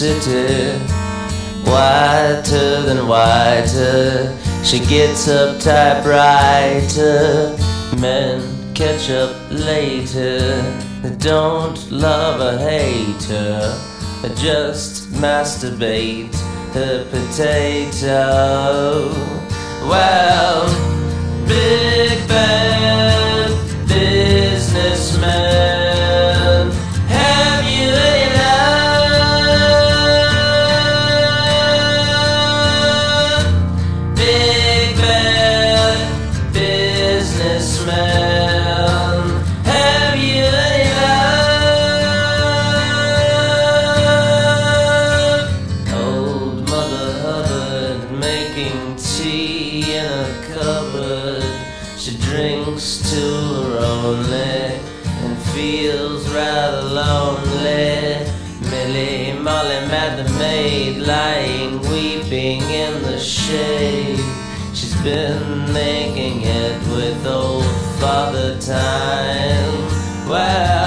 city. Whiter than whiter, she gets up typewriter. Men catch up later, they don't love or hate her, they just masturbate her potato. Well, big bad businessman, Molly Mad the maid lying weeping in the shade. She's been making it with old Father Time. Well,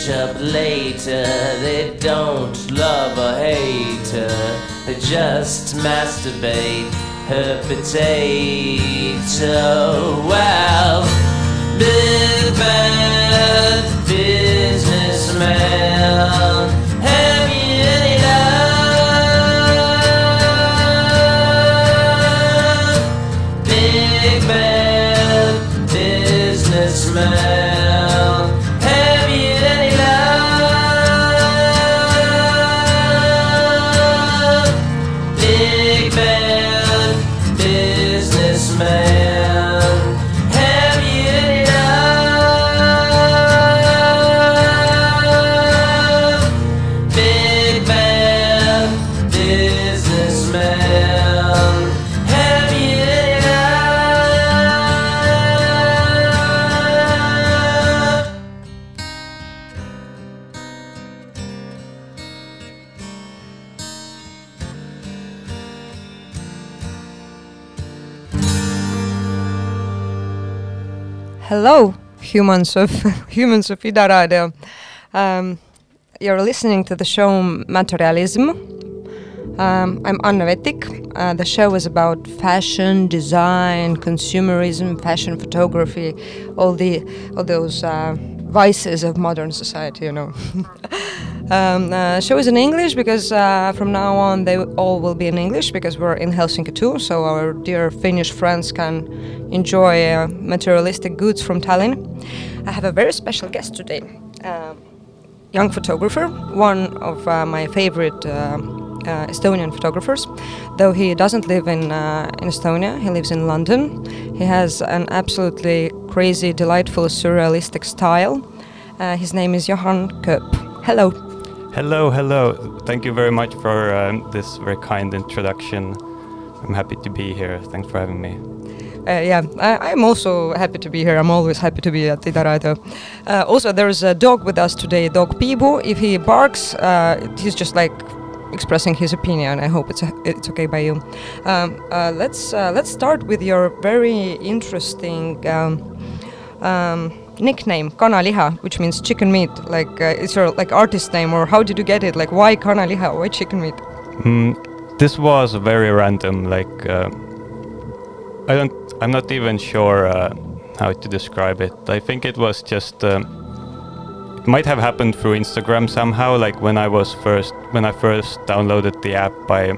catch up later, they don't love or hate her, they just masturbate her potato. Well, big bad businessman? Big bad businessman. Humans of humans of Ida Radio. Um, you're listening to the show Materialism. Um, I'm Anna Vetik. Uh, the show is about fashion, design, consumerism, fashion photography, all the all those uh, vices of modern society. You know. Um, uh, show is in English because uh, from now on they all will be in English because we're in Helsinki too, so our dear Finnish friends can enjoy uh, materialistic goods from Tallinn. I have a very special guest today, um, young photographer, one of uh, my favorite uh, Estonian photographers. Though he doesn't live in uh, in Estonia, he lives in London. He has an absolutely crazy, delightful, surrealistic style. Uh, his name is Johan Köp. Hello. Hello, hello. Thank you very much for um, this very kind introduction. I'm happy to be here. Thanks for having me. Uh, yeah, I, I'm also happy to be here. I'm always happy to be at Ida Radio. Uh, also, there's a dog with us today, dog Pibu. If he barks, uh, he's just like expressing his opinion. I hope it's it's okay by you. Um, uh, let's uh, let's start with your very interesting um, um, nickname, Kanaliha, which means chicken meat. Like, uh, your like artist name, or how did you get it? Like, why Kanaliha? Why chicken meat? Mm, this was very random. Like uh, I don't, I'm not even sure uh, how to describe it. I think it was just. It might have happened through Instagram somehow. Like when I was first, when I first downloaded the app, I,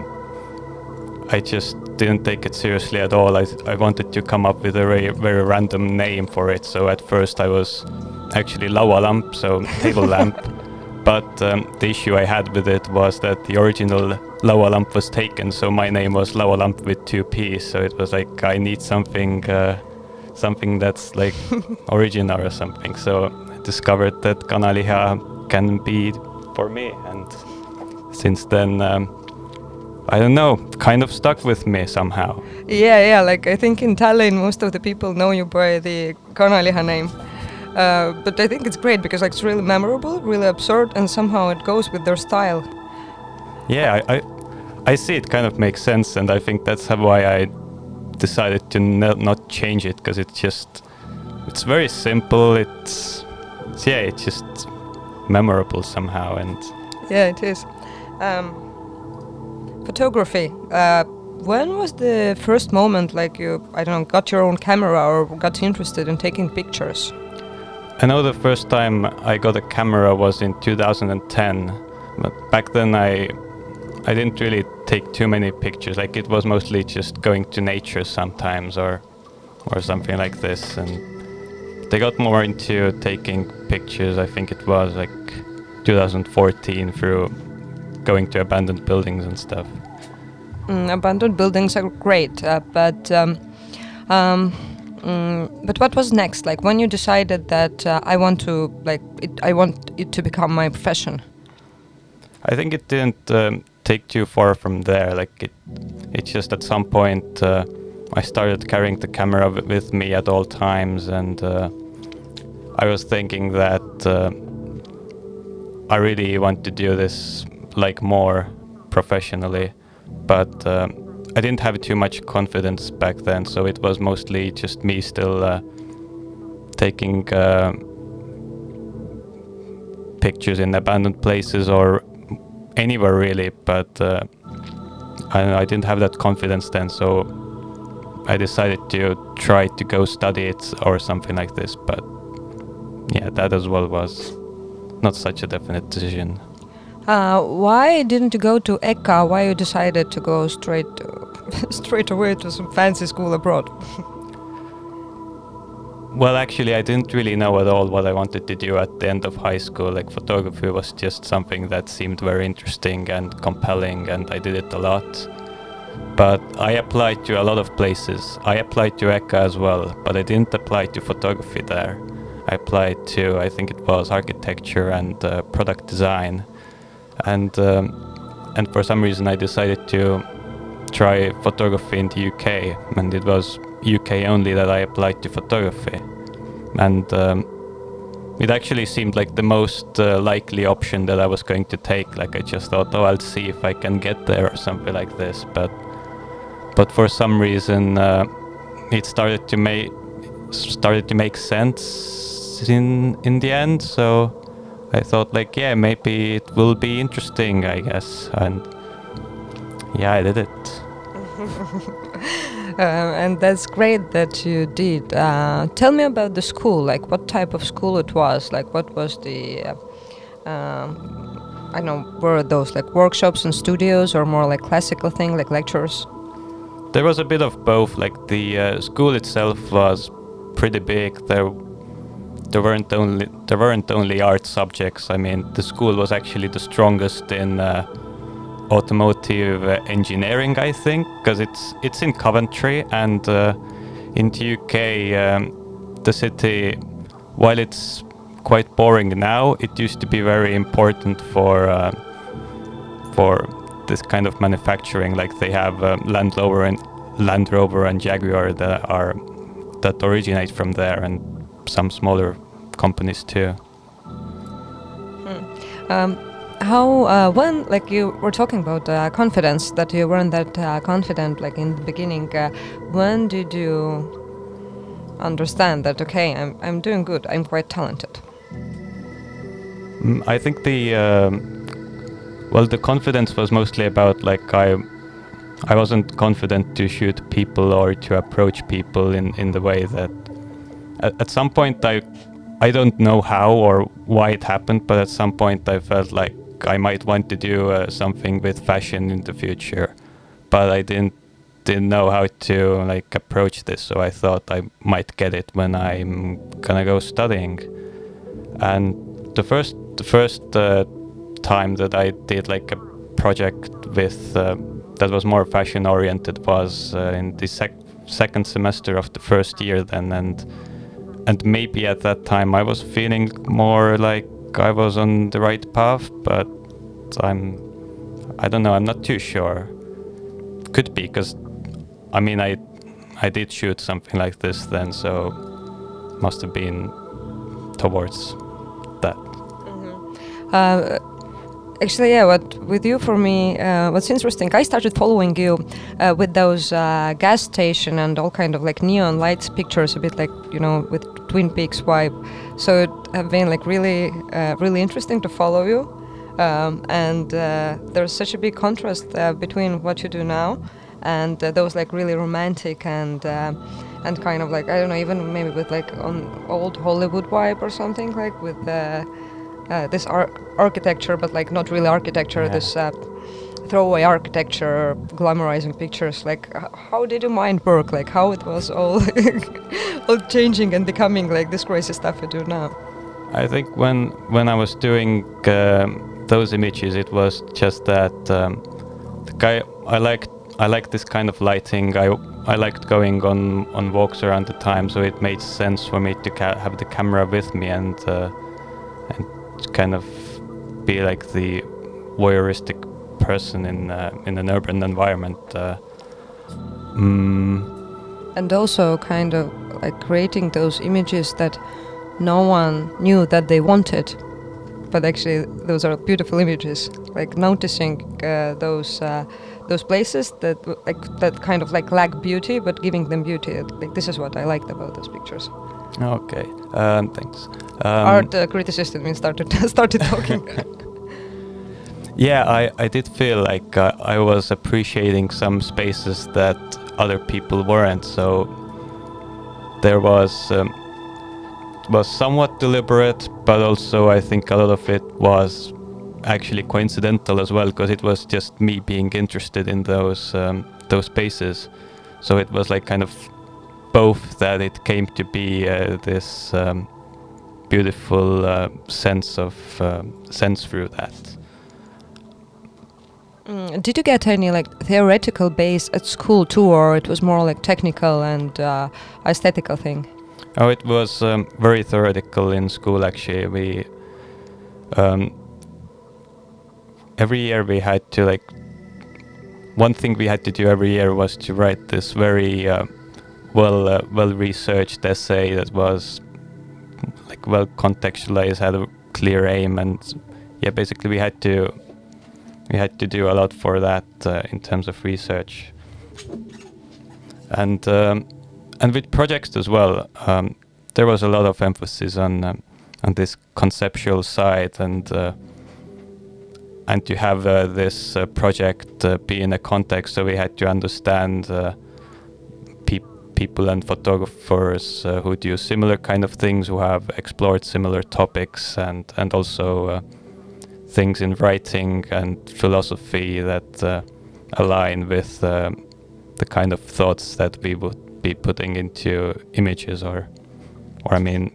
I just didn't take it seriously at all. I, I wanted to come up with a very, very random name for it. So at first I was actually laualamp, so table lamp. But um, the issue I had with it was that the original laualamp was taken, so my name was laualamp with two P's. So it was like I need something, uh, something that's like original or something. So I discovered that kanaliha can be for me, and since then, um, I don't know, kind of stuck with me somehow. Yeah, yeah. Like I think in Tallinn, most of the people know you by the Kanaliha name. Uh, but I think it's great because like it's really memorable, really absurd, and somehow it goes with their style. Yeah, I, I, I see it kind of makes sense, and I think that's why I decided to no, not change it because it's just, it's very simple. It's, it's, yeah, it's just memorable somehow, and Yeah, it is. Um, photography. Uh, when was the first moment like you, I don't know, got your own camera or got interested in taking pictures? I know the first time I got a camera was in 2010, but back then I I didn't really take too many pictures. Like it was mostly just going to nature sometimes or or something like this. And they got more into taking pictures. I think it was like 2014 through going to abandoned buildings and stuff. Mm, abandoned buildings are great, uh, but um, um, mm, but what was next? Like when you decided that uh, I want to like it, I want it to become my profession. I think it didn't um, take too far from there. Like it, it just at some point uh, I started carrying the camera w- with me at all times, and uh, I was thinking that uh, I really want to do this like more professionally, but um, I didn't have too much confidence back then, so it was mostly just me still uh, taking. Uh, pictures in abandoned places or anywhere really, but uh, I, I didn't have that confidence then, so I decided to try to go study it or something like this. But yeah, that as well was not such a definite decision. Uh, why didn't you go to EKA? Why you decided to go straight straight away to some fancy school abroad? Well, actually, I didn't really know at all what I wanted to do at the end of high school. Like, photography was just something that seemed very interesting and compelling, and I did it a lot. But I applied to a lot of places. I applied to EKA as well, but I didn't apply to photography there. I applied to, I think it was architecture and uh, product design, and um, and for some reason I decided to try photography in the UK, and it was UK only that I applied to photography, and um, it actually seemed like the most uh, likely option that I was going to take. Like I just thought, oh, I'll see if I can get there or something like this. But but for some reason, uh, it started to make started to make sense in in the end. So I thought, like, yeah, maybe it will be interesting, I guess, and yeah, I did it. Uh, and that's great that you did. Uh, tell me about the school. Like, what type of school it was? Like, what was the? Uh, um, I don't know. Were those like workshops and studios, or more like classical thing, like lectures? There was a bit of both. Like the uh, school itself was pretty big. There, there weren't only there weren't only art subjects. I mean, the school was actually the strongest in uh, automotive engineering, I think, because it's it's in Coventry and uh, in the UK, um, the city, while it's quite boring now, it used to be very important for uh, for this kind of manufacturing. Like they have um, Land Rover and Land Rover and Jaguar that are that originate from there, and some smaller companies too. Um, how uh, when like you were talking about uh, confidence that you weren't that uh, confident like in the beginning uh, when did you understand that okay I'm, I'm doing good i'm quite talented Mm, I think the um, well, the confidence was mostly about like I I wasn't confident to shoot people or to approach people in, in the way that at, at some point I I don't know how or why it happened, but at some point I felt like I might want to do uh, something with fashion in the future, but I didn't didn't know how to like approach this, so I thought I might get it when I'm gonna go studying. And the first the first uh, time that I did like a project with uh, that was more fashion oriented was uh, in the sec- second semester of the first year then and and maybe at that time I was feeling more like I was on the right path but I'm I don't know I'm not too sure. Could be because I mean I I did shoot something like this then so must have been towards that. Uh, actually, yeah. What with you for me? Uh, what's interesting? I started following you uh, with those uh, gas station and all kind of like neon lights pictures, a bit like you know with Twin Peaks vibe. So it have been like really, uh, really interesting to follow you. Um, and uh, there's such a big contrast uh, between what you do now and those like really romantic and and kind of like I don't know even maybe with like on old Hollywood vibe or something like with uh, this ar- architecture but like not really architecture Yeah. this uh, throwaway architecture glamorizing pictures like h- how did your mind work like how it was all all changing and becoming like this crazy stuff you do now I think when when I was doing um, those images, it was just that um, the guy I liked I liked this kind of lighting. I I liked going on on walks around the time, so it made sense for me to ca- have the camera with me and uh, and kind of be like the voyeuristic person in uh, in an urban environment. Uh, mm, and also kind of like creating those images that no one knew that they wanted but actually those are beautiful images like noticing uh, those uh, those places that like that kind of like lack beauty but giving them beauty like this is what i liked about those pictures okay, um, thanks. Um, art uh, criticist in started started talking Yeah, I, I did feel like uh, I was appreciating some spaces that other people weren't. So there was um, was somewhat deliberate, but also I think a lot of it was actually coincidental as well, because it was just me being interested in those um, those spaces. So it was like kind of both that it came to be uh, this um, beautiful uh, sense of um sense through that. Mm, did you get any like theoretical base at school too or it was more like technical and uh, aesthetical thing Oh, it was um, very theoretical in school. Actually, we um, every year we had to like one thing we had to do every year was to write this very uh, well uh, well researched essay that was like well contextualized, had a clear aim, and yeah, basically we had to we had to do a lot for that uh, in terms of research, and. Um, and with projects as well, um, there was a lot of emphasis on um, on this conceptual side and uh, and to have uh, this uh, project uh, be in a context. So we had to understand uh, peop people and photographers uh, who do similar kind of things, who have explored similar topics, and and also uh, things in writing and philosophy that align with the kind of thoughts that we would be putting into images or or I mean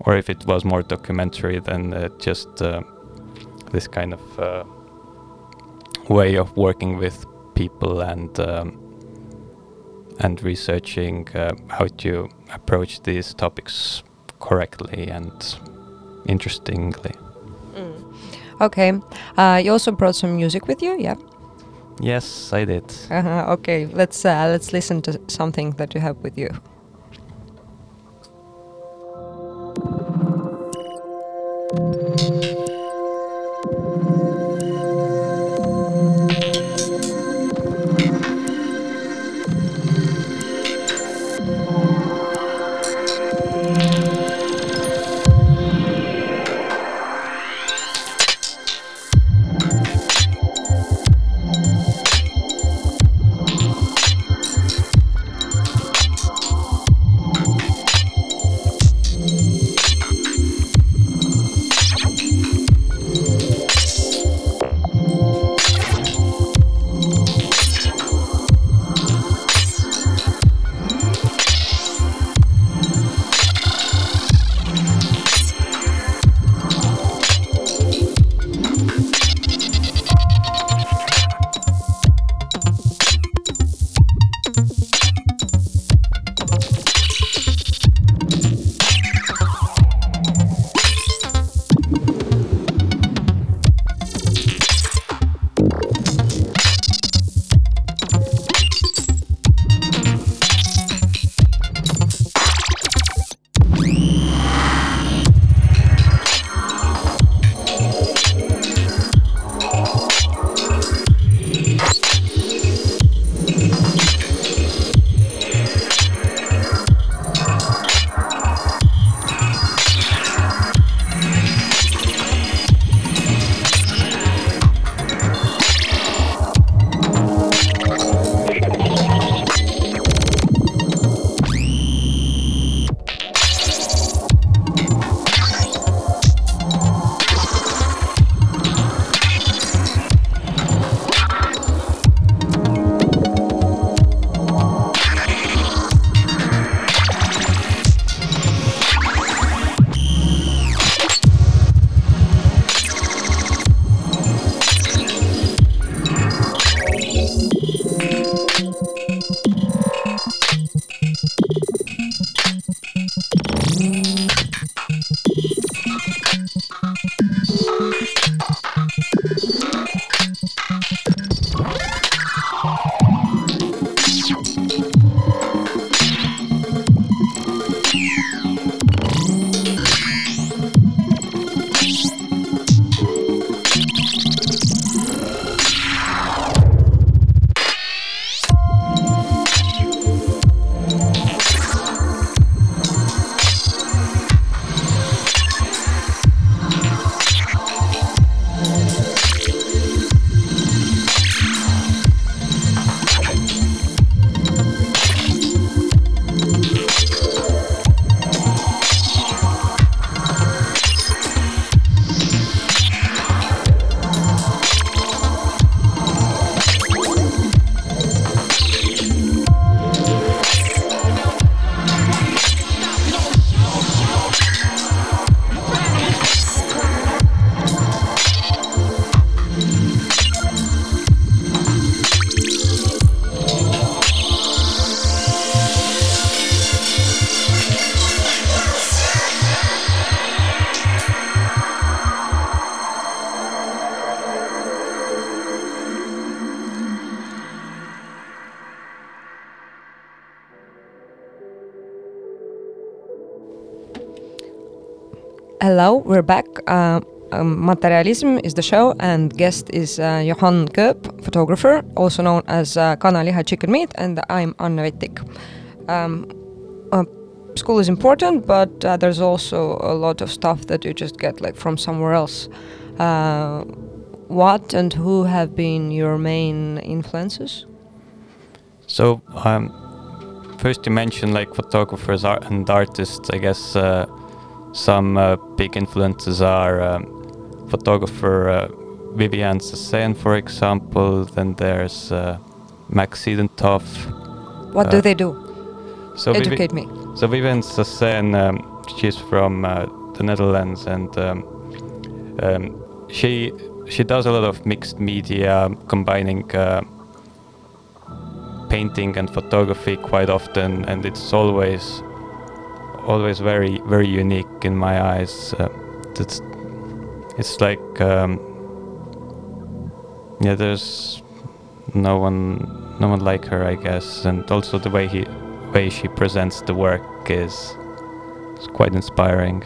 or if it was more documentary than just this kind of uh, way of working with people and um, and researching uh, how to approach these topics correctly and interestingly. okay uh, you also brought some music with you yeah Yes, I did. uh-huh. okay let's uh, let's listen to something that you have with you hello, we're back. Uh, um, Materialism is the show, and guest is uh, Johan Köp, photographer, also known as uh, Kanaliha Chicken Meat, and I'm Vettik. Um, uh, school is important, but uh, there's also a lot of stuff that you just get like from somewhere else. Uh, what and who have been your main influences? So, um, first you mentioned like photographers and artists. I guess uh, some uh, big influences are um, photographer uh, Viviane Sassen, for example. Then there's uh, Max Siedentopf. What Uh, do they do? So Vivi- Educate me. So Viviane Sassen, um, she's from uh, the Netherlands, and um, um, she she does a lot of mixed media, combining uh, painting and photography quite often, and it's always always very very unique in my eyes. Uh, it's it's like um, yeah, there's no one no one like her, I guess, and also the way he way she presents the work is, is quite inspiring.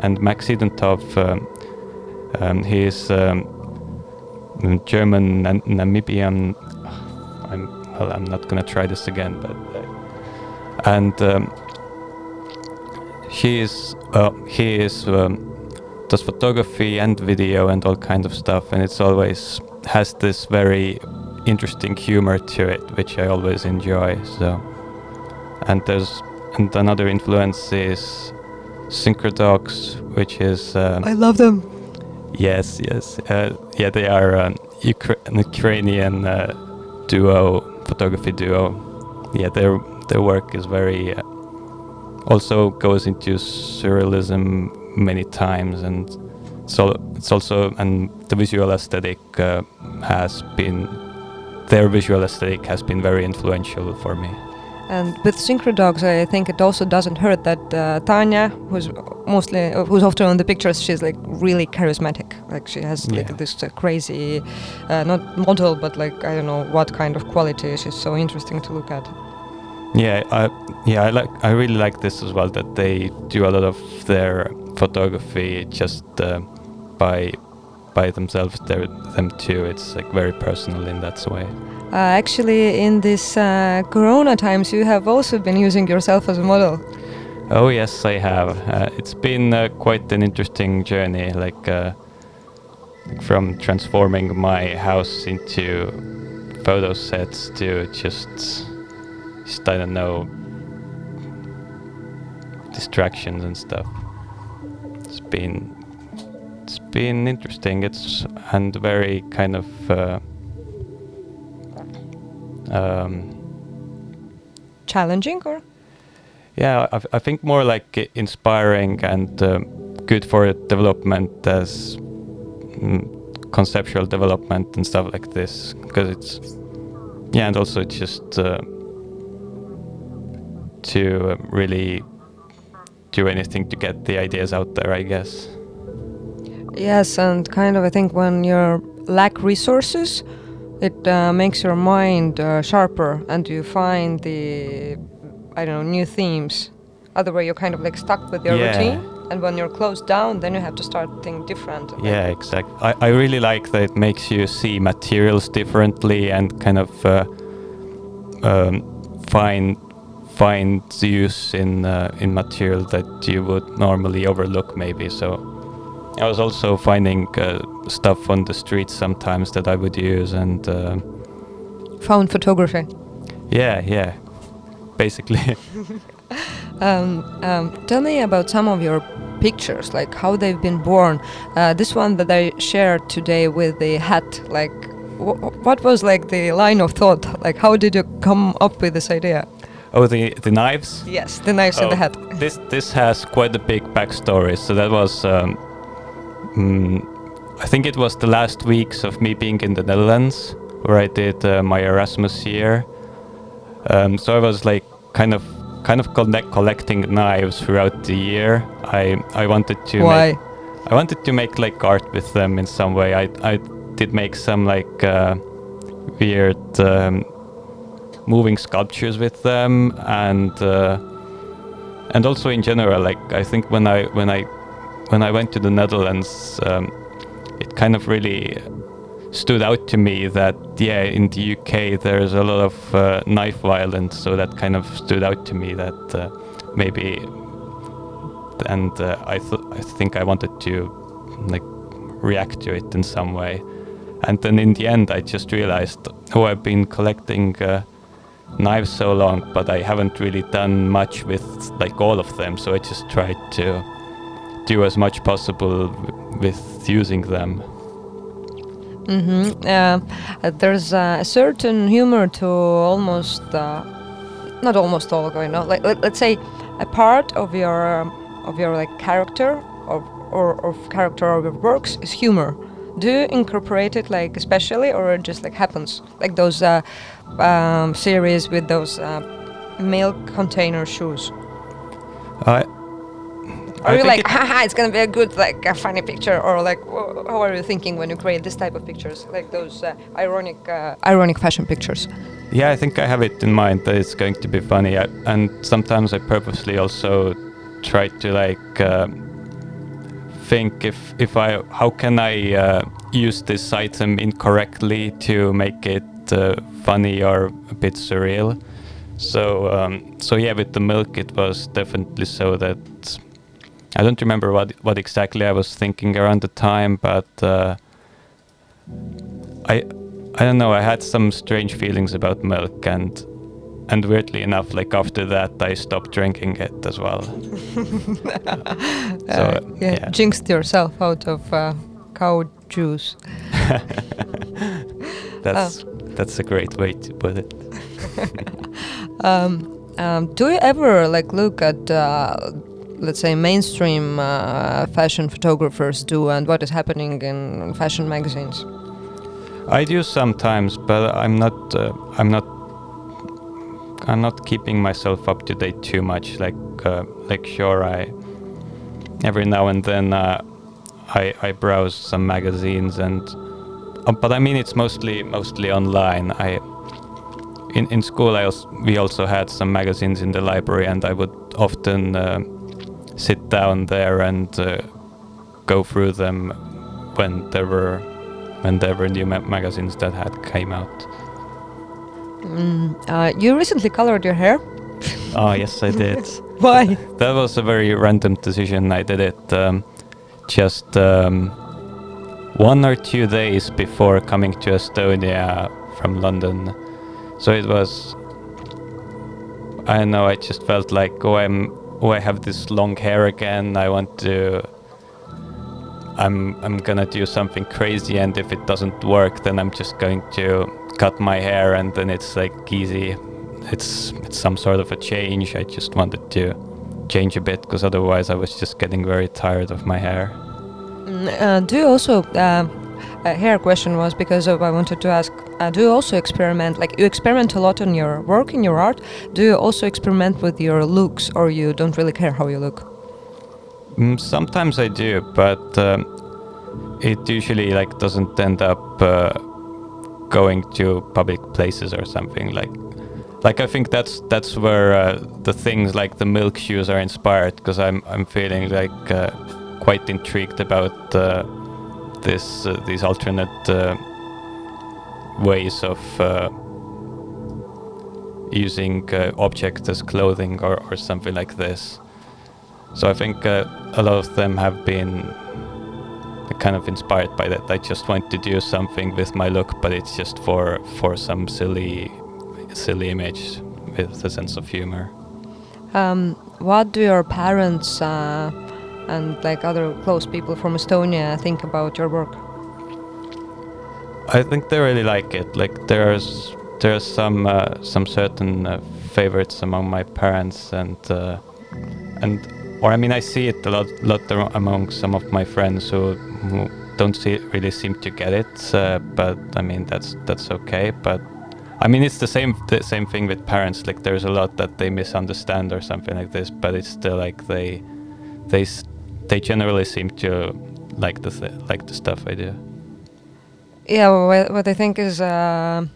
And Max Siedentopf, um, um, he is um, German Namibian. I'm well. I'm not gonna try this again, but uh, and she is uh, he is um, does photography and video and all kind of stuff, and it's always has this very interesting humor to it, which I always enjoy. So and there's and another influence is Synchrodogs, which is um, love them. yes, yes, uh, yeah, they are um, Ukra- an Ukrainian uh, duo, photography duo. Yeah, their their work is very uh, also goes into surrealism many times, and so it's also and the visual aesthetic uh, has been their visual aesthetic has been very influential for me. And with Synchrodogs I think it also doesn't hurt that uh, Tanya, who's mostly, uh, who's often on the pictures, she's like really charismatic. Like she has like Yeah. this uh, crazy, uh, not model, but like I don't know what kind of quality. She's so interesting to look at. Yeah, I, yeah, I like. I really like this as well. That they do a lot of their photography just uh, by by themselves. They're, them too. It's like very personal in that way. Uh, actually, in this uh, Corona times, you have also been using yourself as a model. Oh yes, I have. Uh, it's been uh, quite an interesting journey. Like uh, from transforming my house into photo sets to just, just I don't know, distractions and stuff. It's been it's been interesting. It's and very kind of uh, um, Challenging, or yeah, I, I think more like inspiring and um, good for development as mm, conceptual development and stuff like this because it's yeah, and also it's just uh, to really do anything to get the ideas out there, I guess. yes, and kind of I think when you lack resources, it uh, makes your mind uh, sharper, and you find the I don't know new themes. Otherwise, you're kind of like stuck with your Yeah. routine, and when you're closed down, then you have to start think different. Yeah, exactly. I, I really like that it makes you see materials differently and kind of uh, um, find find use in uh, in material that you would normally overlook maybe. So I was also finding uh, stuff on the streets sometimes that I would use and uh, Found photography. yeah, yeah, basically. Um, um, tell me about some of your pictures, like how they've been born. Uh, this one that I shared today with the hat, like wh- what was like the line of thought? Like how did you come up with this idea? Oh, the the knives. Yes, the knives and the Oh, hat. This this has quite a big backstory. So that was, um, mm, I think it was the last weeks of me being in the Netherlands where I did uh, my Erasmus year. Um, so I was like kind of kind of collect, collecting knives throughout the year. I I wanted to Why? make I wanted to make like art with them in some way. I I did make some like uh, weird um, moving sculptures with them and uh, and also in general like I think when I when I when I went to the Netherlands, um, it kind of really stood out to me that yeah, in the UK there's a lot of uh, knife violence, so that kind of stood out to me that uh, maybe, and uh, I I think I wanted to like react to it in some way, and then in the end I just realized oh I've been collecting. Uh, knives so long but i haven't really done much with like all of them so i just tried to do as much possible with using them Mm-hmm. Uh, there's a certain humor to almost, uh, not almost all, you know, like let, let's say a part of your um, of your like character or or of character of your works is humor. Do you incorporate it like especially, or it just like happens? Like those uh, um, series with those uh, milk container shoes. i Are I you like, it- haha, it's gonna be a good, like, a funny picture, or like, wh- how are you thinking when you create this type of pictures, like those uh, ironic, uh, ironic fashion pictures? Yeah, I think I have it in mind that it's going to be funny, I, and sometimes I purposely also try to like uh, think if if I how can I uh, use this item incorrectly to make it uh, funny or a bit surreal. So um, so yeah, with the milk, it was definitely so that I don't remember what what exactly I was thinking around the time, but. Uh, I I don't know. I had some strange feelings about milk, and and weirdly enough, like after that, I stopped drinking it as well. so Uh, yeah, yeah. jinxed yourself out of uh, cow juice. that's that's a great way to put it. Um, um, do you ever like look at, uh, let's say, mainstream uh, fashion photographers do, and what is happening in fashion magazines? I do sometimes, but I'm not. Uh, I'm not. I'm not keeping myself up to date too much. Like, uh, like sure, I every now and then uh, I I browse some magazines and, but I mean it's mostly mostly online. I in in school I also, we also had some magazines in the library, and I would often uh, sit down there and uh, go through them when there were when there were new ma- magazines that had came out. Mm, uh, you recently colored your hair. Oh yes, I did. Why? that was a very random decision. I did it um, just um, one or two days before coming to Estonia from London. So it was. I don't know. I just felt like, oh, I'm. Oh, I have this long hair again. I want to. I'm. I'm gonna do something crazy, and if it doesn't work, then I'm just going to cut my hair, and then it's like easy. It's it's some sort of a change. I just wanted to change a bit because otherwise I was just getting very tired of my hair. Uh, do you also uh, uh, hair question was because of I wanted to ask. Uh, do you also experiment? Like you experiment a lot on your work, in your art. Do you also experiment with your looks, or you don't really care how you look? Mm, sometimes I do, but um, it usually like doesn't end up uh, going to public places or something like. Like I think that's that's where uh, the things like the milk shoes are inspired because I'm I'm feeling like uh, quite intrigued about uh, this uh, these alternate uh, ways of using objects as clothing or, or something like this. So I think a lot of them have been kind of inspired by that. I just want to do something with my look, but it's just for for some silly, silly image with a sense of humor. Um, what do your parents uh, and like other close people from Estonia think about your work? I think they really like it. Like there's there's some uh, some certain uh, favorites among my parents and uh, and or I mean I see it a lot lot among some of my friends who, who don't see really seem to get it. Uh, but I mean that's that's okay. But I mean it's the same the same thing with parents. Like there's a lot that they misunderstand or something like this. But it's still like they they they generally seem to like the th- like the stuff I do. Yeah, what, what I think is uh,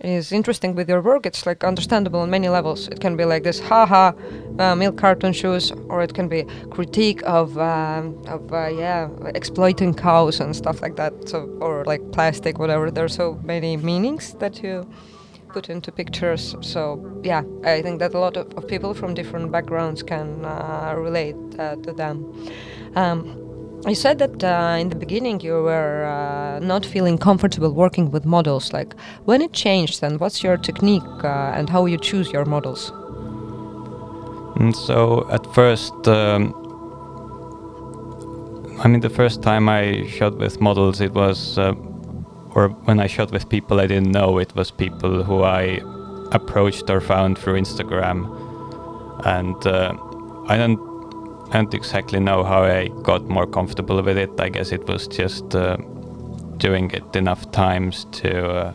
is interesting with your work. It's like understandable on many levels. It can be like this haha uh, milk carton shoes, or it can be critique of um, of uh, yeah exploiting cows and stuff like that. So or like plastic, whatever. There's so many meanings that you put into pictures. So yeah, I think that a lot of, of people from different backgrounds can uh, relate uh, to them. Um, you said that uh, in the beginning you were uh, not feeling comfortable working with models. Like when it changed, and what's your technique uh, and how you choose your models? And so at first, um, I mean, the first time I shot with models, it was, uh, or when I shot with people I didn't know, it was people who I approached or found through Instagram, and uh, I don't I don't exactly know how I got more comfortable with it. I guess it was just uh, doing it enough times to uh,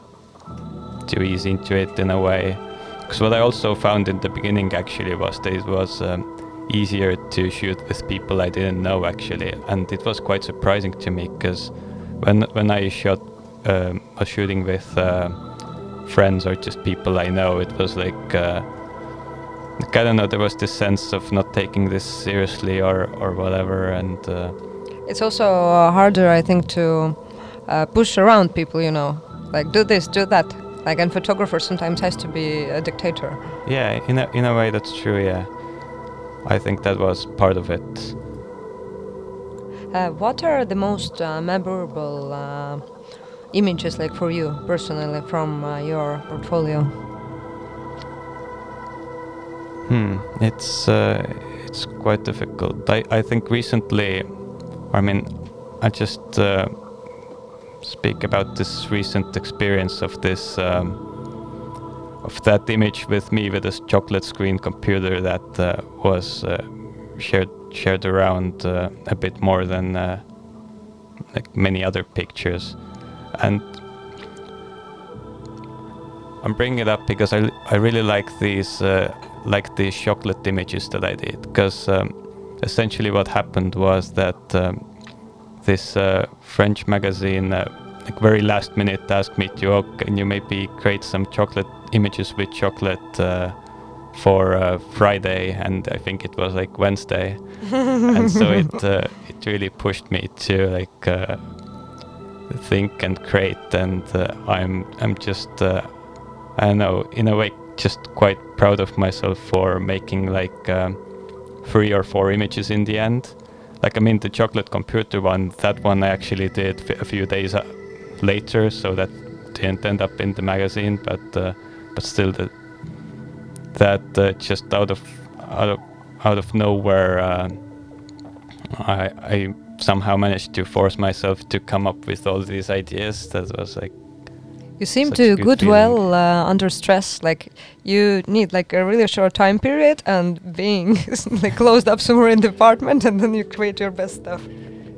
to ease into it in a way. Because what I also found in the beginning actually was that it was um, easier to shoot with people I didn't know actually, and it was quite surprising to me because when when I shot um, was shooting with uh, friends or just people I know, it was like uh, I don't know. There was this sense of not taking this seriously or or whatever, and uh, It's also uh, harder, I think, to uh, push around people. You know, like do this, do that. Like, and photographer sometimes has to be a dictator. yeah, in a in a way that's true. Yeah, I think that was part of it. Uh, what are the most uh, memorable uh, images, like for you personally, from uh, your portfolio? Hmm, it's uh, it's quite difficult. I, I think recently, I mean, I just uh, speak about this recent experience of this um, of that image with me with this chocolate screen computer that uh, was uh, shared shared around uh, a bit more than uh, like many other pictures, and I'm bringing it up because I, I really like these uh, like these chocolate images that I did. Because um, essentially what happened was that um, this uh, French magazine uh, like very last minute asked me to oh, can you maybe create some chocolate images with chocolate uh, for uh, Friday? And I think it was like Wednesday. And so it uh, it really pushed me to like uh, think and create and uh, I'm I'm just uh, I don't know in a way just quite proud of myself for making like um, three or four images in the end. Like I mean the chocolate computer one that one I actually did a few days uh, later so that didn't end up in the magazine but uh, but still the, that uh, just out of out of out of nowhere uh, I, I somehow managed to force myself to come up with all these ideas that was like You seem to good good well uh, under stress. Like you need like a really short time period and being like closed up somewhere in the apartment, and then you create your best stuff.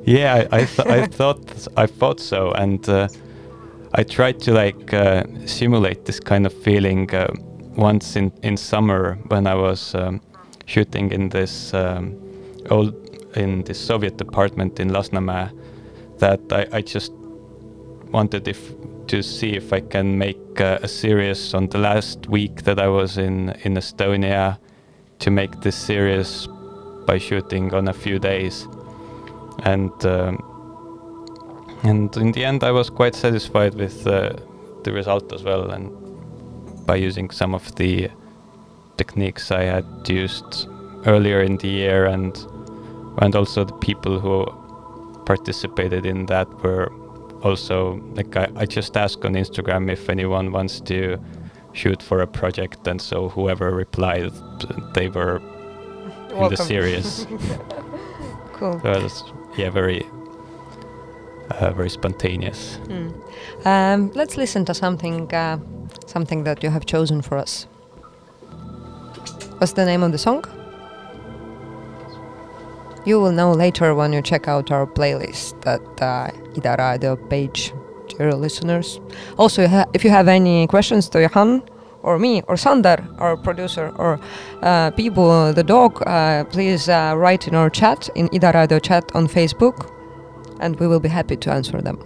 Yeah, I I, th- I thought I thought so, and uh, I tried to like uh, simulate this kind of feeling uh, once in in summer when I was um, shooting in this um, old in this Soviet department in Lasnamäe. That I, I just wanted if to see if I can make uh, a series on the last week that I was in in Estonia to make this series by shooting on a few days and um, and in the end I was quite satisfied with uh, the result as well and by using some of the techniques I had used earlier in the year and and also the people who participated in that were also like I, I just asked on Instagram if anyone wants to shoot for a project and so whoever replied they were in the series Cool. so it was yeah very uh, very spontaneous Mm. Um, let's listen to something uh, something that you have chosen for us. What's the name of the song? You will know later when you check out our playlist at uh, Ida Radio page, dear listeners. Also, if you have any questions to Johan or me or Sander, our producer, or uh, people, the dog, uh, please uh, write in our chat, in Ida Radio chat on Facebook, and we will be happy to answer them.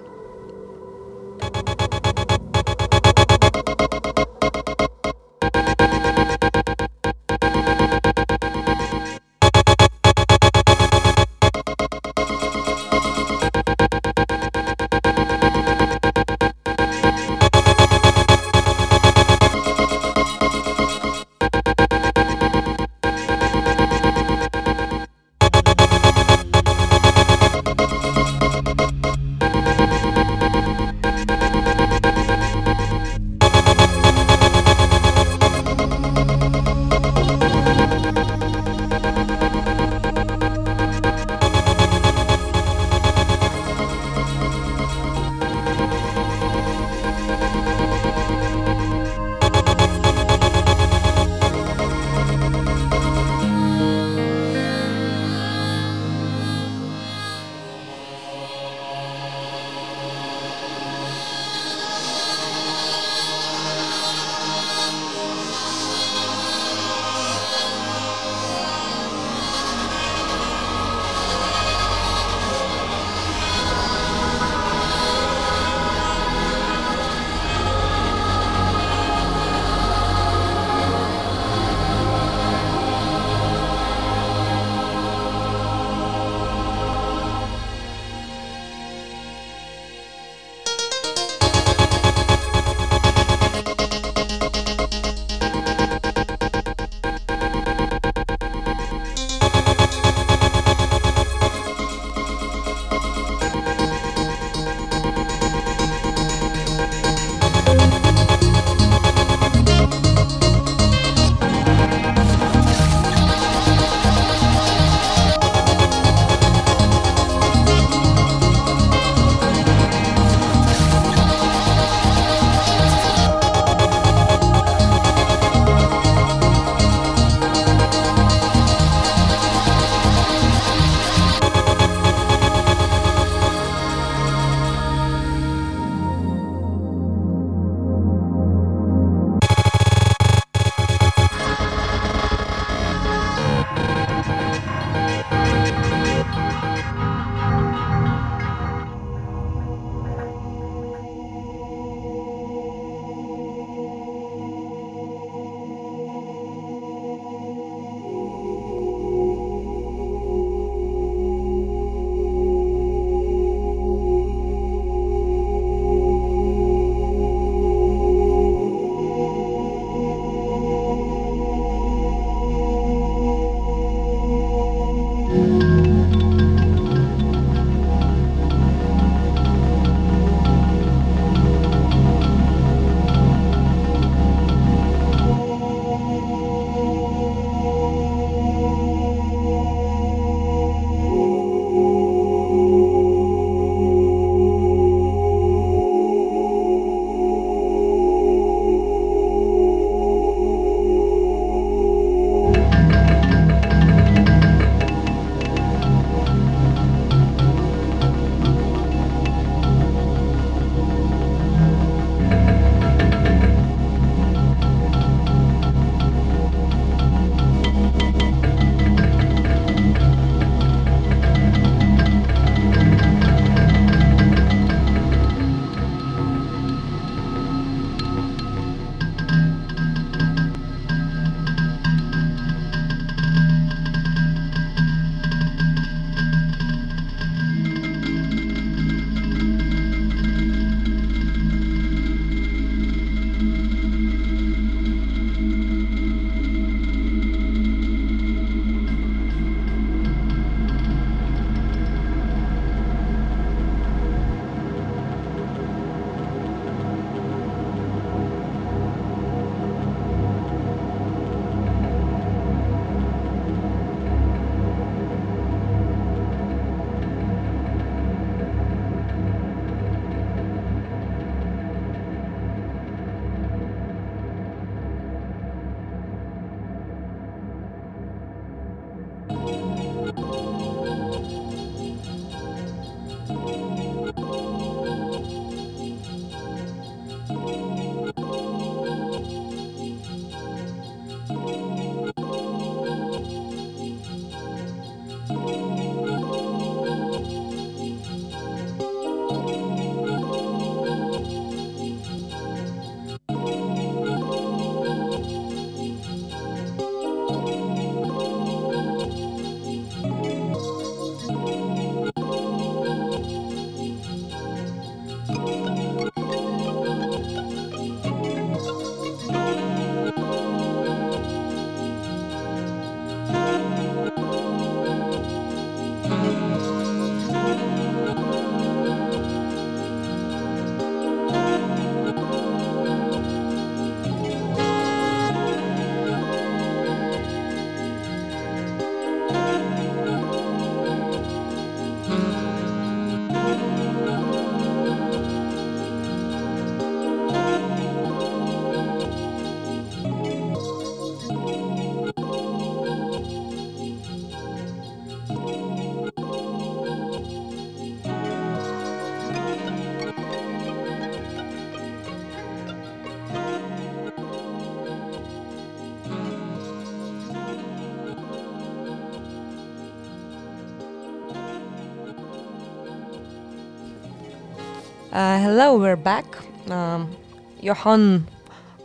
Uh, hello, we're back. Um, Johan,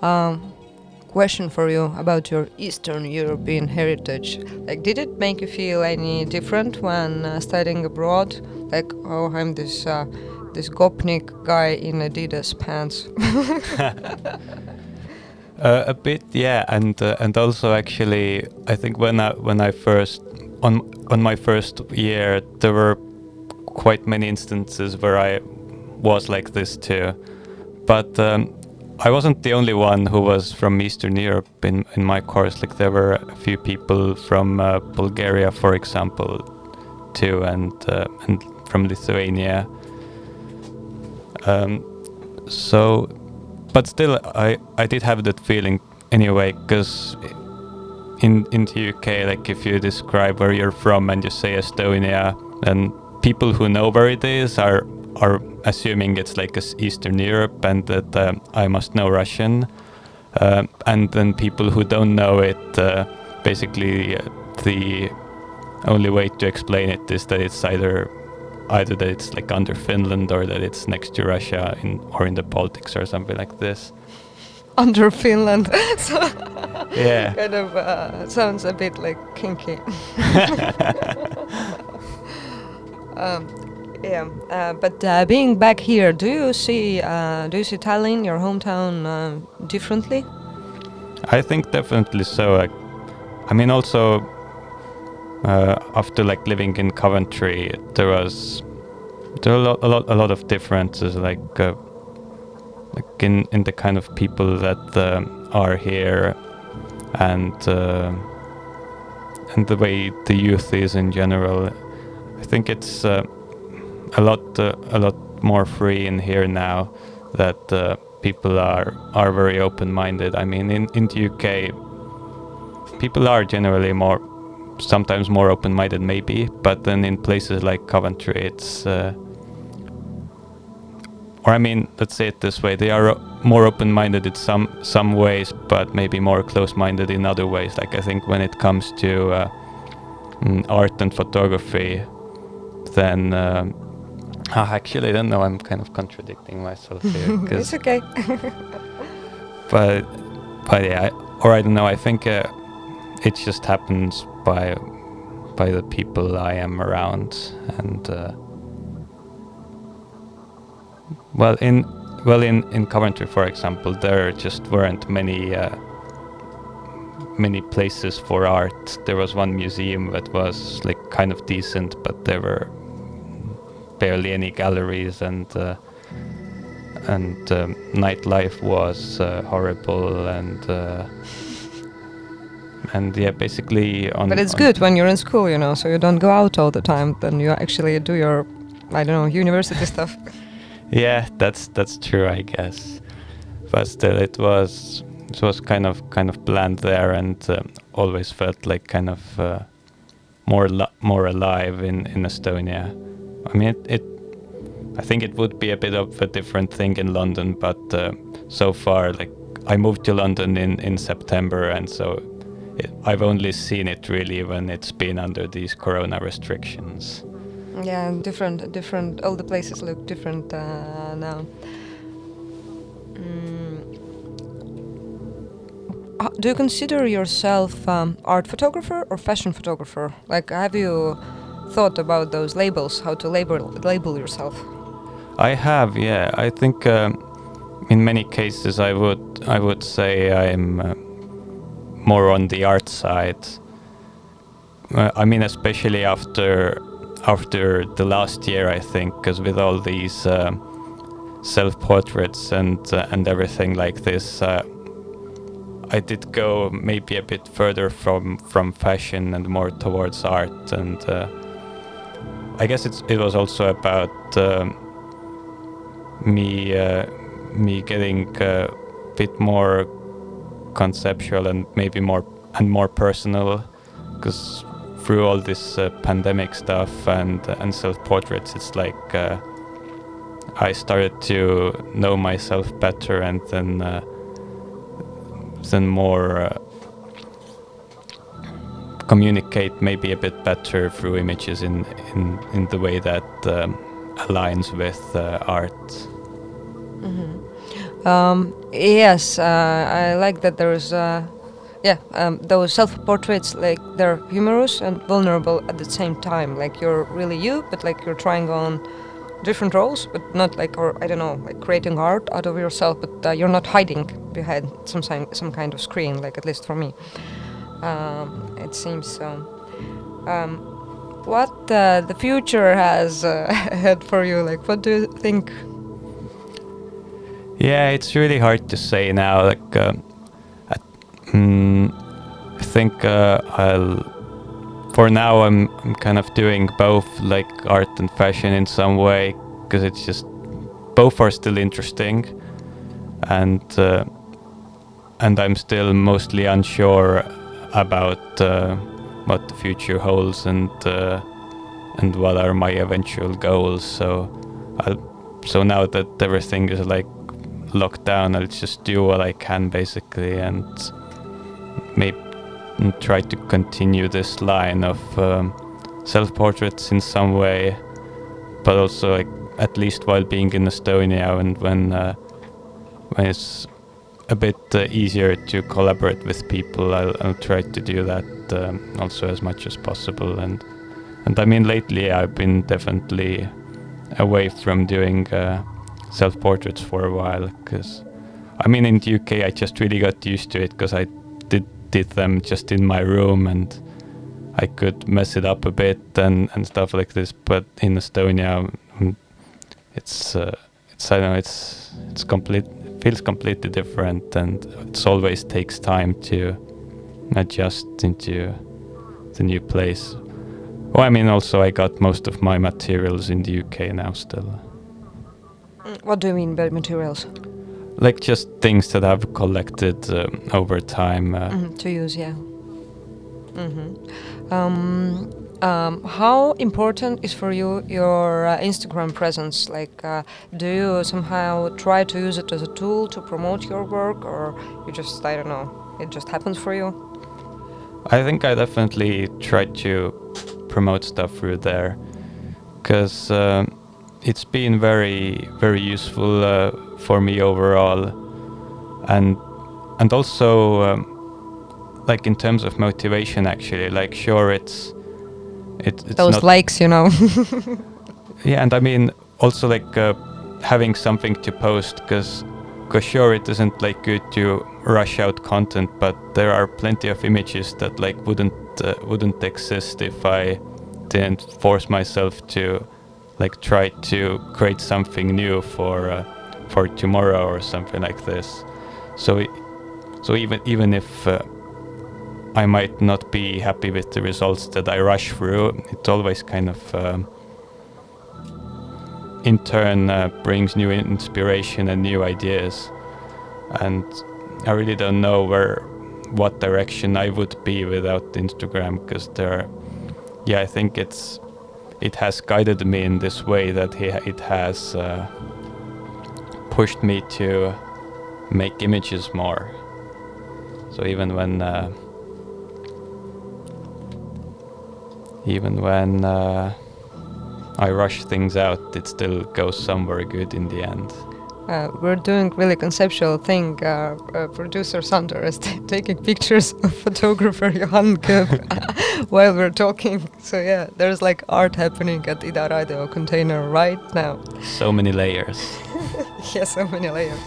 um, question for you about your Eastern European heritage. Like, did it make you feel any different when uh, studying abroad? Like, oh, I'm this uh, this Gopnik guy in Adidas pants. Uh, a bit, yeah, and uh, and also actually, I think when I when I first on on my first year, there were quite many instances where I was like this too, but um, I wasn't the only one who was from Eastern Europe in in my course. Like there were a few people from uh, Bulgaria, for example, too, and uh, and from Lithuania. Um, so but still i i did have that feeling anyway because in in the uk like if you describe where you're from and you say estonia then people who know where it is are are assuming it's like eastern europe and that um, i must know russian uh, and then people who don't know it uh, basically uh, the only way to explain it is that it's either either that it's like under Finland or that it's next to Russia in or in the Baltics or something like this. Under Finland, so yeah, kind of uh, sounds a bit like kinky. um, yeah, uh, but uh, being back here, do you see uh, do you see Tallinn, your hometown, uh, differently? I think definitely so. I, I mean, also uh, after like living in Coventry, there was there are a lot, a lot, a lot of differences, like uh, like in in the kind of people that are here, and and the way the youth is in general. I think it's a lot uh, a lot more free in here now that people are are very open-minded. I mean, in in the UK, people are generally more sometimes more open-minded maybe but then in places like coventry it's uh, or i mean let's say it this way they are more open-minded in some some ways but maybe more close-minded in other ways like i think when it comes to uh, mm, art and photography then um, oh, actually i don't know. I'm kind of contradicting myself here it's okay. But but yeah I, or i don't know. I think uh, it just happens by by the people I am around and uh, well in well in in Coventry for example there just weren't many uh, many places for art. There was one museum that was like kind of decent but there were barely any galleries and uh, and um, nightlife was uh, horrible and uh, and yeah, basically on. But it's on good when you're in school, you know, so you don't go out all the time. Then you actually do your, I don't know, university stuff. Yeah, that's that's true, I guess. But still, it was it was kind of kind of bland there, and um, always felt like kind of uh, more more alive in in Estonia. I mean, it, it, I think it would be a bit of a different thing in London, but uh, so far, like I moved to London in in September, and so it, I've only seen it really when it's been under these corona restrictions. Yeah, different, different. All the places look different uh, now. Mm. Do you consider yourself um, art photographer or fashion photographer? Like, have you thought about those labels? How to label label yourself? I have, yeah. I think um, in many cases I would I would say I'm. Uh, more on the art side. Uh, I mean, especially after after the last year, I think, because with all these uh, self-portraits and uh, and everything like this, uh, I did go maybe a bit further from from fashion and more towards art. And uh, I guess it's it was also about um, me uh, me getting a bit more conceptual and maybe more and more personal because through all this uh, pandemic stuff and and self-portraits it's like uh, I started to know myself better and then uh, then more uh, communicate maybe a bit better through images in in in the way that um, aligns with uh, art Um, yes, uh, I like that there's, uh, yeah, um, those self-portraits like they're humorous and vulnerable at the same time. Like you're really you, but like you're trying on different roles, but not like, or I don't know, like creating art out of yourself, but uh, you're not hiding behind some some kind of screen. Like at least for me, um, it seems so. Um, what uh, the future has uh, ahead for you? Like, what do you think? Yeah, it's really hard to say now. Like, uh, I, mm, I think uh, I'll. For now, I'm I'm kind of doing both, like art and fashion in some way, because it's just both are still interesting, and uh, and I'm still mostly unsure about uh, what the future holds and uh, and what are my eventual goals. So, I'll, so now that everything is like locked down, I'll just do what I can basically, and maybe try to continue this line of um, self-portraits in some way, but also like at least while being in Estonia and when uh, when it's a bit uh, easier to collaborate with people, I'll, I'll try to do that um, also as much as possible. And and I mean lately I've been definitely away from doing uh, self-portraits for a while because I mean in the UK I just really got used to it because I did did them just in my room and I could mess it up a bit and, and stuff like this. But in Estonia, mm, it's uh, it's I know it's it's complete feels completely different and it always takes time to adjust into the new place. Well, I mean, also I got most of my materials in the UK now still. What do you mean by materials? Like just things that I've collected um, over time. Uh, Mhm, to use, yeah. hmm Um, um, how important is for you your uh, Instagram presence? Like, uh, do you somehow try to use it as a tool to promote your work, or you just, I don't know, it just happens for you? I think I definitely try to promote stuff through there because um, it's been very very useful uh, for me overall and and also um, like in terms of motivation actually like sure it's it, it's Those not likes, you know. yeah and i mean also like uh, having something to post because because sure it isn't like good to rush out content but there are plenty of images that like wouldn't uh, wouldn't exist if i didn't force myself to like try to create something new for uh, for tomorrow or something like this so it, so even even if uh, I might not be happy with the results that I rush through. It always kind of, um, in turn, uh, brings new inspiration and new ideas. And I really don't know where, what direction I would be without Instagram because there, yeah, I think it's, it has guided me in this way that it has uh, pushed me to make images more. So even when. Uh, even when uh, I rush things out, it still goes somewhere good in the end. Uh, we're doing really conceptual thing. Uh, uh, producer Sander is taking pictures of photographer Johan Köp while we're talking. So yeah, there's like art happening at Ida Radio container right now. So many layers. yeah, so many layers.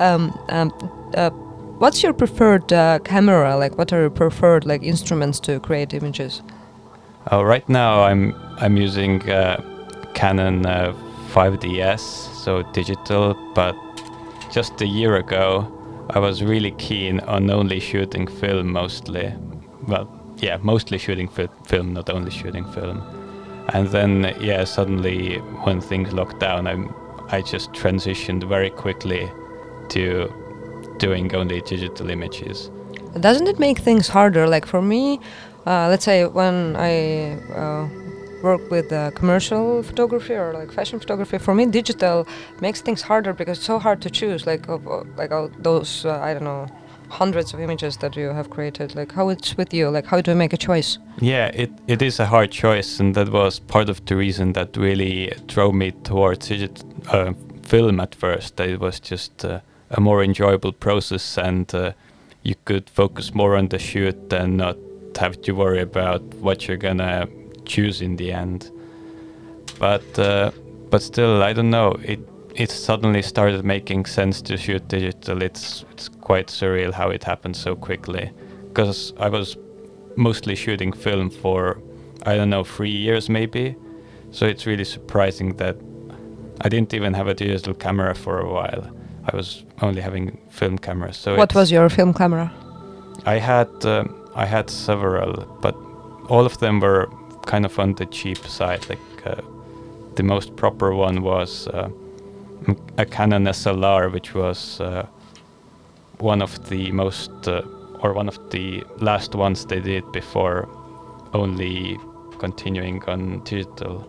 Um, um, uh, what's your preferred uh, camera? Like, what are your preferred like instruments to create images? Uh, right now, I'm I'm using uh, Canon uh, 5DS, so digital. But just a year ago, I was really keen on only shooting film mostly. Well, yeah, mostly shooting fi- film, not only shooting film. And then, yeah, suddenly when things locked down, I I just transitioned very quickly to doing only digital images. Doesn't it make things harder? Like for me, uh, let's say when I uh, work with uh, commercial photography or like fashion photography, for me digital makes things harder because it's so hard to choose. Like uh, like those uh, I don't know hundreds of images that you have created. Like how it's with you? Like how do you make a choice? Yeah, it, it is a hard choice, and that was part of the reason that really drove me towards uh, film at first. That it was just a more enjoyable process, and you could focus more on the shoot and not have to worry about what you're gonna choose in the end. But uh, but still, I don't know. It it suddenly started making sense to shoot digital. It's it's quite surreal how it happened so quickly. Because I was mostly shooting film for I don't know three years maybe, so it's really surprising that I didn't even have a digital camera for a while. I was only having film cameras. So What was your film camera? I had um, I had several, but all of them were kind of on the cheap side. Like uh, the most proper one was uh, a Canon SLR, which was uh, one of the most uh, or one of the last ones they did before only continuing on digital.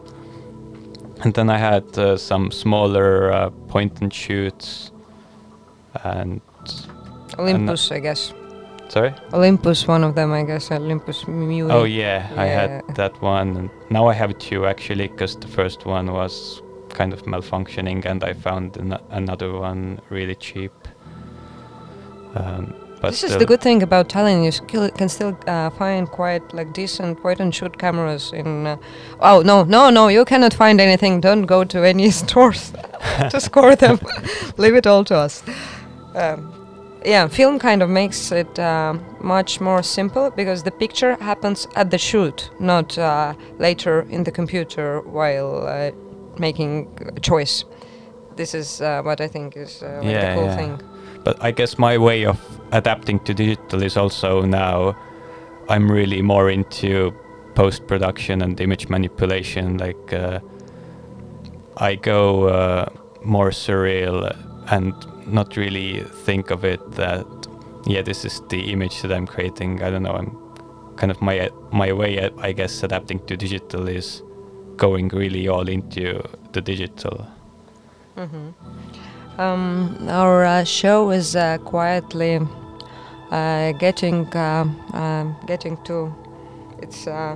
And then I had uh, some smaller uh, point and shoots, and Olympus, I guess. Sorry. Olympus, one of them, I guess. Olympus Mju. Oh yeah, I had that one, and now I have two actually, because the first one was kind of malfunctioning, and I found an- another one really cheap. Um, but this is the good thing about Tallinn. You skill, can still uh, find quite like decent point and shoot cameras in. Uh, oh no, no, no! You cannot find anything. Don't go to any stores to score them. Leave it all to us. Um, yeah, film kind of makes it uh, much more simple because the picture happens at the shoot, not uh, later in the computer while uh, making a choice. This is uh, what I think is uh, like Yeah, the cool yeah. thing. But I guess my way of adapting to digital is also now I'm really more into post production and image manipulation. Like uh, I go uh, more surreal and not really think of it that yeah this is the image that I'm creating. I don't know. I'm kind of my my way I guess adapting to digital is going really all into the digital. Um, our uh, show is uh, quietly uh, getting uh, um getting to its uh,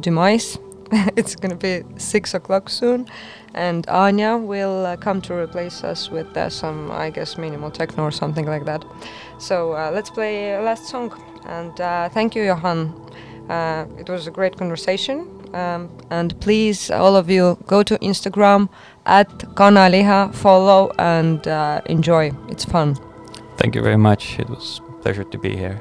demise. it's gonna be six o'clock soon, and Anya will uh, come to replace us with uh, some, I guess, minimal techno or something like that. So uh, let's play last song. And uh, thank you, Johan. Uh, it was a great conversation. Um, and please, all of you, go to Instagram at Kanaliha, follow and uh, enjoy. It's fun. Thank you very much. It was a pleasure to be here.